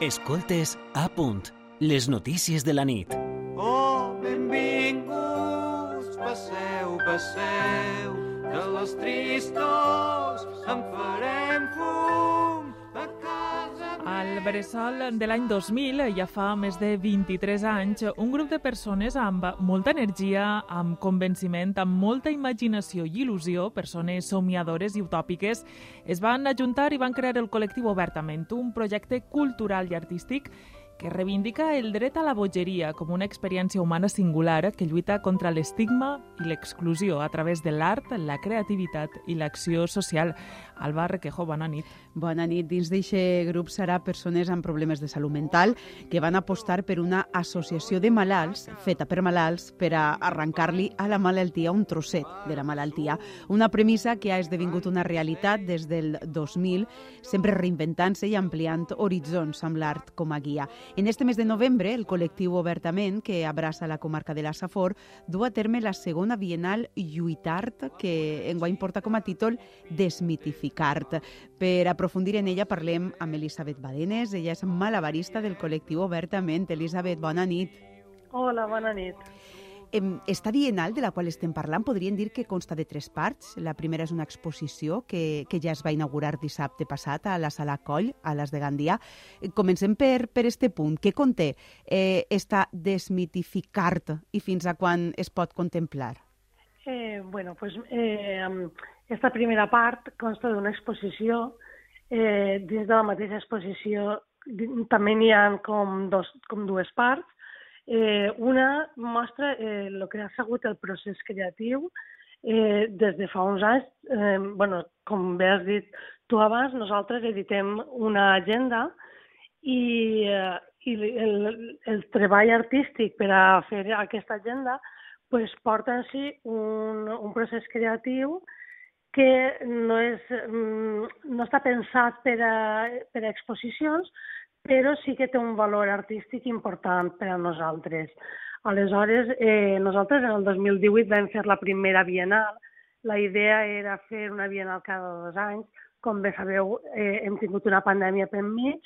Escoltes a punt. Les notícies de la nit. Oh, benvinguts, passeu, passeu, de les tristos en farem fum Bressol de l'any 2000, ja fa més de 23 anys, un grup de persones amb molta energia, amb convenciment, amb molta imaginació i il·lusió, persones somiadores i utòpiques, es van ajuntar i van crear el col·lectiu Obertament, un projecte cultural i artístic que reivindica el dret a la bogeria com una experiència humana singular que lluita contra l'estigma i l'exclusió a través de l'art, la creativitat i l'acció social. Alba Requejo, bona nit. Bona nit. Dins d'aquest grup serà persones amb problemes de salut mental que van apostar per una associació de malalts, feta per malalts, per a arrencar-li a la malaltia un trosset de la malaltia. Una premissa que ha esdevingut una realitat des del 2000, sempre reinventant-se i ampliant horitzons amb l'art com a guia. En este mes de novembre, el col·lectiu Obertament, que abraça la comarca de la Safor, du a terme la segona Bienal Lluitart, que enguany porta com a títol Desmitificart. Per aprofundir en ella parlem amb Elisabet Badenes, ella és malabarista del col·lectiu Obertament. Elisabet, bona nit. Hola, bona nit. Esta Bienal de la qual estem parlant podríem dir que consta de tres parts. La primera és una exposició que, que ja es va inaugurar dissabte passat a la Sala Coll, a les de Gandia. Comencem per, per este punt. Què conté eh, esta desmitificar-te i fins a quan es pot contemplar? Eh, bueno, pues eh, esta primera part consta d'una exposició. Eh, dins de la mateixa exposició també n'hi ha com, dos, com dues parts. Eh, una mostra eh, el que ha sigut el procés creatiu eh, des de fa uns anys. Eh, bueno, com bé has dit tu abans, nosaltres editem una agenda i, eh, i el, el treball artístic per a fer aquesta agenda pues, porta en si un, un procés creatiu que no, és, mm, no està pensat per a, per a exposicions, però sí que té un valor artístic important per a nosaltres. Aleshores, eh, nosaltres en el 2018 vam fer la primera Bienal. La idea era fer una Bienal cada dos anys. Com bé sabeu, eh, hem tingut una pandèmia per mig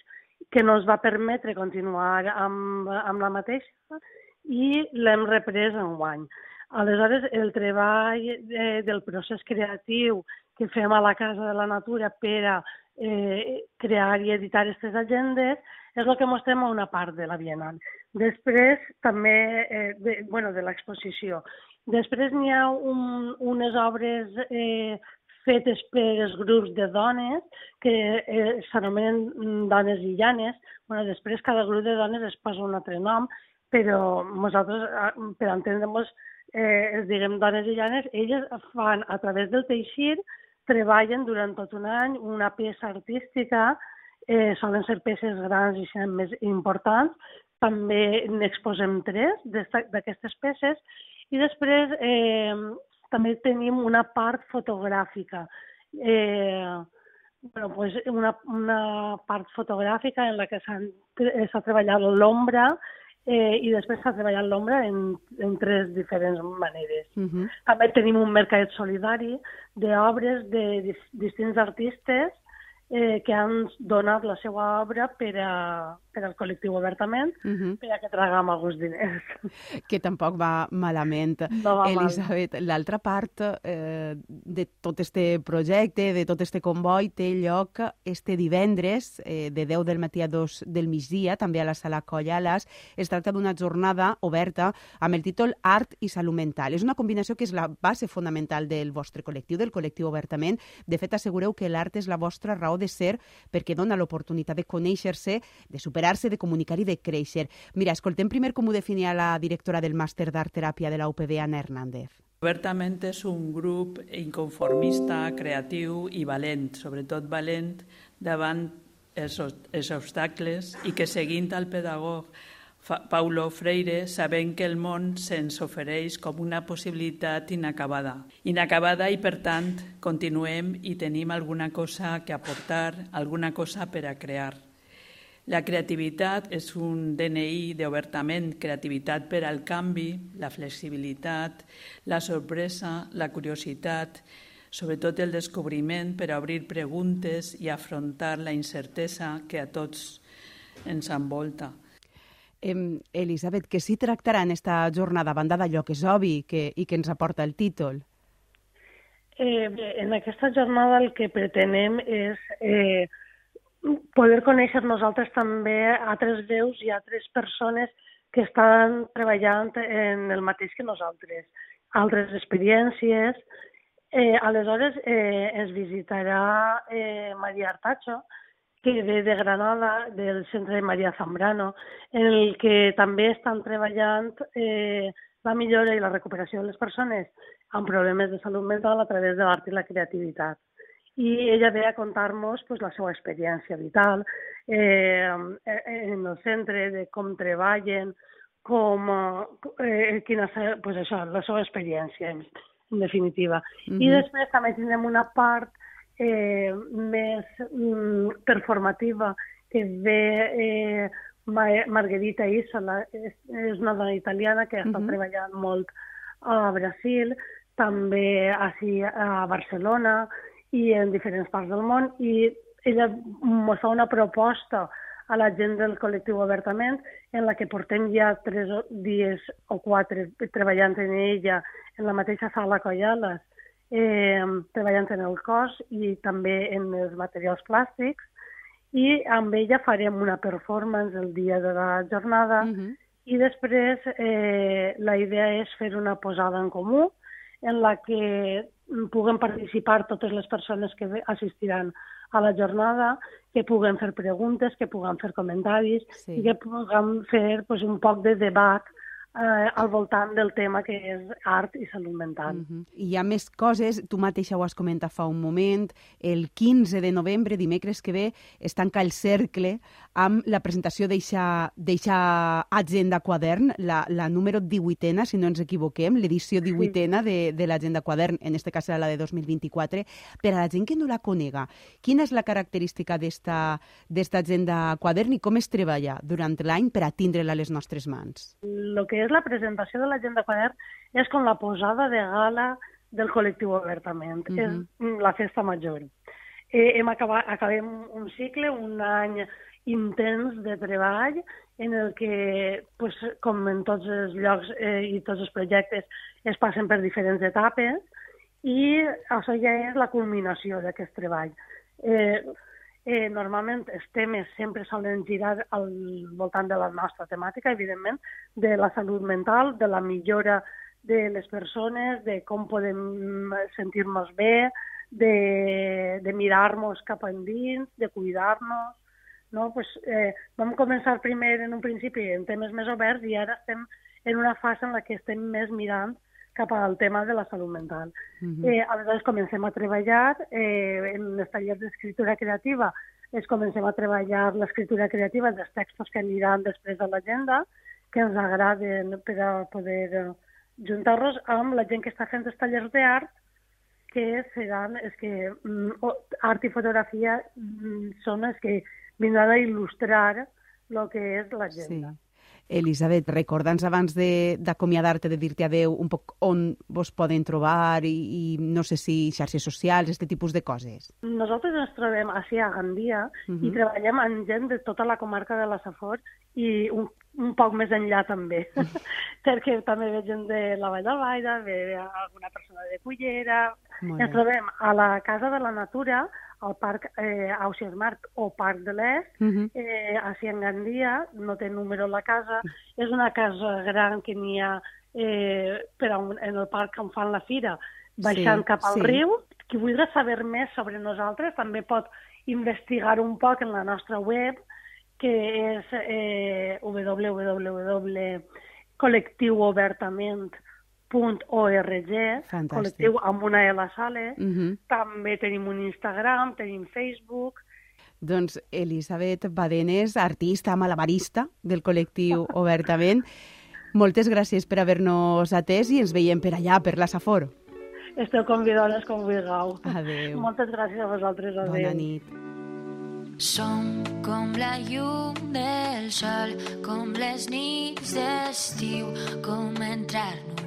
que no ens va permetre continuar amb, amb la mateixa i l'hem reprès en guany. Aleshores, el treball eh, del procés creatiu que fem a la Casa de la Natura per a eh, crear i editar aquestes agendes és el que mostrem a una part de la Bienal. Després, també, eh, de, bueno, de l'exposició. Després n'hi ha un, unes obres eh, fetes per els grups de dones que eh, s'anomenen dones illanes. Bueno, després cada grup de dones es posa un altre nom, però nosaltres, ah, per entendre'ns, eh, diguem dones illanes, elles fan a través del teixir, treballen durant tot un any una peça artística, eh, solen ser peces grans i sent més importants, també n'exposem tres d'aquestes peces, i després eh, també tenim una part fotogràfica. Eh, bueno, pues una, una part fotogràfica en la que s'ha treballat l'ombra eh, i després s'ha treballat l'ombra en, en tres diferents maneres. Uh -huh. També tenim un mercat solidari d'obres de dis- distints artistes eh, que han donat la seva obra per, a, per al col·lectiu obertament, Uh -huh. per a que tragam alguns diners. que tampoc va malament. No va. Elisabet, l'altra part eh, de tot este projecte, de tot este comboi, té lloc este divendres, eh, de 10 del matí a 2 del migdia, també a la sala Collalas. Es tracta d'una jornada oberta amb el títol Art i Salut Mental. És una combinació que és la base fonamental del vostre col·lectiu, del col·lectiu Obertament. De fet, assegureu que l'art és la vostra raó de ser perquè dona l'oportunitat de conèixer-se, de superar-se, de comunicar i de créixer. Mira, escoltem primer com ho definia la directora del màster d'art teràpia de la UPB, Anna Hernández. Obertament és un grup inconformista, creatiu i valent, sobretot valent davant els, els obstacles i que seguint el pedagog Paulo Freire sabem que el món se'ns ofereix com una possibilitat inacabada. Inacabada i, per tant, continuem i tenim alguna cosa que aportar, alguna cosa per a crear. La creativitat és un DNI d'obertament, creativitat per al canvi, la flexibilitat, la sorpresa, la curiositat, sobretot el descobriment per a obrir preguntes i afrontar la incertesa que a tots ens envolta. Eh, Elisabet, que s'hi tractarà en esta jornada, a banda d'allò que és obvi que, i que ens aporta el títol? Eh, bé, en aquesta jornada el que pretenem és eh, poder conèixer nosaltres també altres veus i altres persones que estan treballant en el mateix que nosaltres, altres experiències. Eh, aleshores eh, ens visitarà eh, Maria Artacho, que ve de Granada, del centre de Maria Zambrano, en el que també estan treballant eh, la millora i la recuperació de les persones amb problemes de salut mental a través de l'art i la creativitat i ella ve a contar-nos pues, la seva experiència vital eh, en el centre, de com treballen, com, eh, quina, pues això, la seva experiència, en, en definitiva. Mm -hmm. I després també tindrem una part eh, més mm, performativa que ve eh, Margherita Isola, és, és una dona italiana que està mm -hmm. treballant molt a Brasil, també així a Barcelona, i en diferents parts del món i ella ens fa una proposta a la gent del col·lectiu Obertament en la que portem ja tres dies o quatre treballant en ella en la mateixa sala Coyales, eh, treballant en el cos i també en els materials plàstics i amb ella farem una performance el dia de la jornada uh -huh. i després eh, la idea és fer una posada en comú en la que puguen participar totes les persones que assistiran a la jornada, que puguen fer preguntes, que puguen fer comentaris sí. i que puguem fer pues, un poc de debat eh, al voltant del tema que és art i salut mental. Uh -huh. I hi ha més coses, tu mateixa ho has comentat fa un moment, el 15 de novembre, dimecres que ve, es tanca el cercle amb la presentació d'eixa agenda quadern, la, la número 18ena, si no ens equivoquem, l'edició 18ena sí. de, de l'agenda quadern, en este cas la de 2024. Per a la gent que no la conega, quina és la característica d'esta agenda quadern i com es treballa durant l'any per a tindre-la a les nostres mans? El que és la presentació de l'agenda quadern és com la posada de gala del col·lectiu Obertament. Uh -huh. És la festa major. Eh, hem acabat, acabem un cicle, un any intens de treball en el que, pues, com en tots els llocs eh, i tots els projectes, es passen per diferents etapes i això ja és la culminació d'aquest treball. Eh, Eh, normalment els temes sempre solen girar al voltant de la nostra temàtica, evidentment, de la salut mental, de la millora de les persones, de com podem sentir-nos bé, de, de mirar-nos cap endins, de cuidar-nos. No? Pues, eh, vam començar primer en un principi en temes més oberts i ara estem en una fase en la que estem més mirant cap al tema de la salut mental. Uh -huh. eh, aleshores comencem a treballar eh, en els tallers d'escriptura creativa, es comencem a treballar l'escriptura creativa dels textos que aniran després de l'agenda, que ens agraden per a poder juntar-nos amb la gent que està fent els tallers d'art, que seran els que mm, art i fotografia mm, són els que vindran a il·lustrar el que és l'agenda. Sí. Elisabet, recorda'ns abans d'acomiadar-te, de, de dir-te adeu, un poc on vos poden trobar i, i no sé si xarxes socials, aquest tipus de coses. Nosaltres ens trobem així a Gandia uh -huh. i mhm. treballem amb gent de tota la comarca de la Safor i un, un poc més enllà també, perquè també ve gent de la Vall d'Albaida, ve alguna persona de Cullera... Ens trobem a la Casa de la Natura, al Parc eh, Ausias Marc o Parc de l'Est, uh -huh. eh, a Gandia, no té número la casa, és una casa gran que n'hi ha eh, per a un, en el parc on fan la fira, baixant sí, cap al sí. riu. Qui vulgui saber més sobre nosaltres també pot investigar un poc en la nostra web, que és eh, www.col·lectiuobertament.com .org, col·lectiu amb una L Sale. Uh -huh. També tenim un Instagram, tenim Facebook. Doncs Elisabet Badenes, artista malabarista del col·lectiu Obertament, moltes gràcies per haver-nos atès i ens veiem per allà, per la Safor. Esteu convidades com vulgueu. Adéu. Moltes gràcies a vosaltres. Adéu. Bona nit. Som com la llum del sol, com les nits d'estiu, com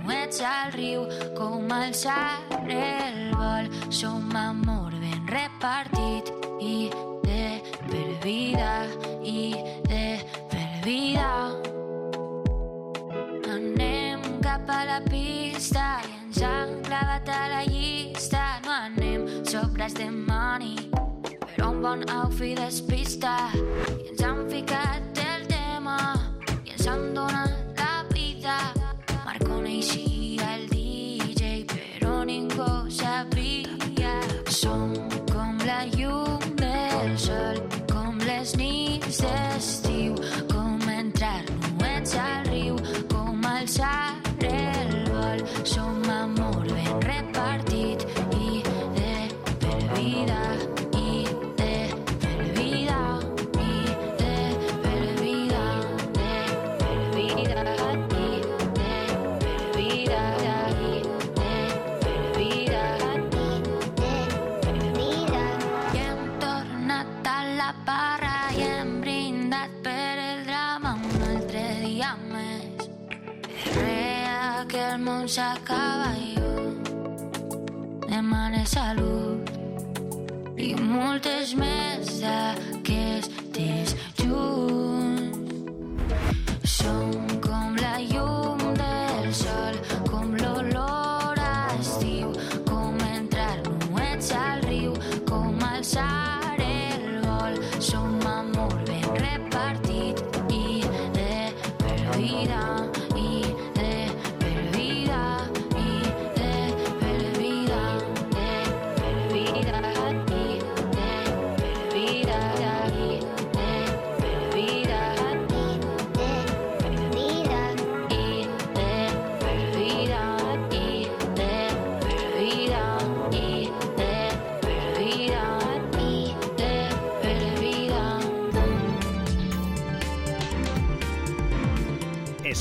no ets al riu com el xar el vol. Som amor ben repartit i de per vida, i de per vida. Anem cap a la pista i ens han clavat a la llista. No anem sobre de money, però un bon outfit despista. I ens han ficat hi més. Rea que el món s'acaba i jo demane salut i moltes més d'aquestes junts. Som com la llum del sol, com l'olor a estiu, com entrar nuets a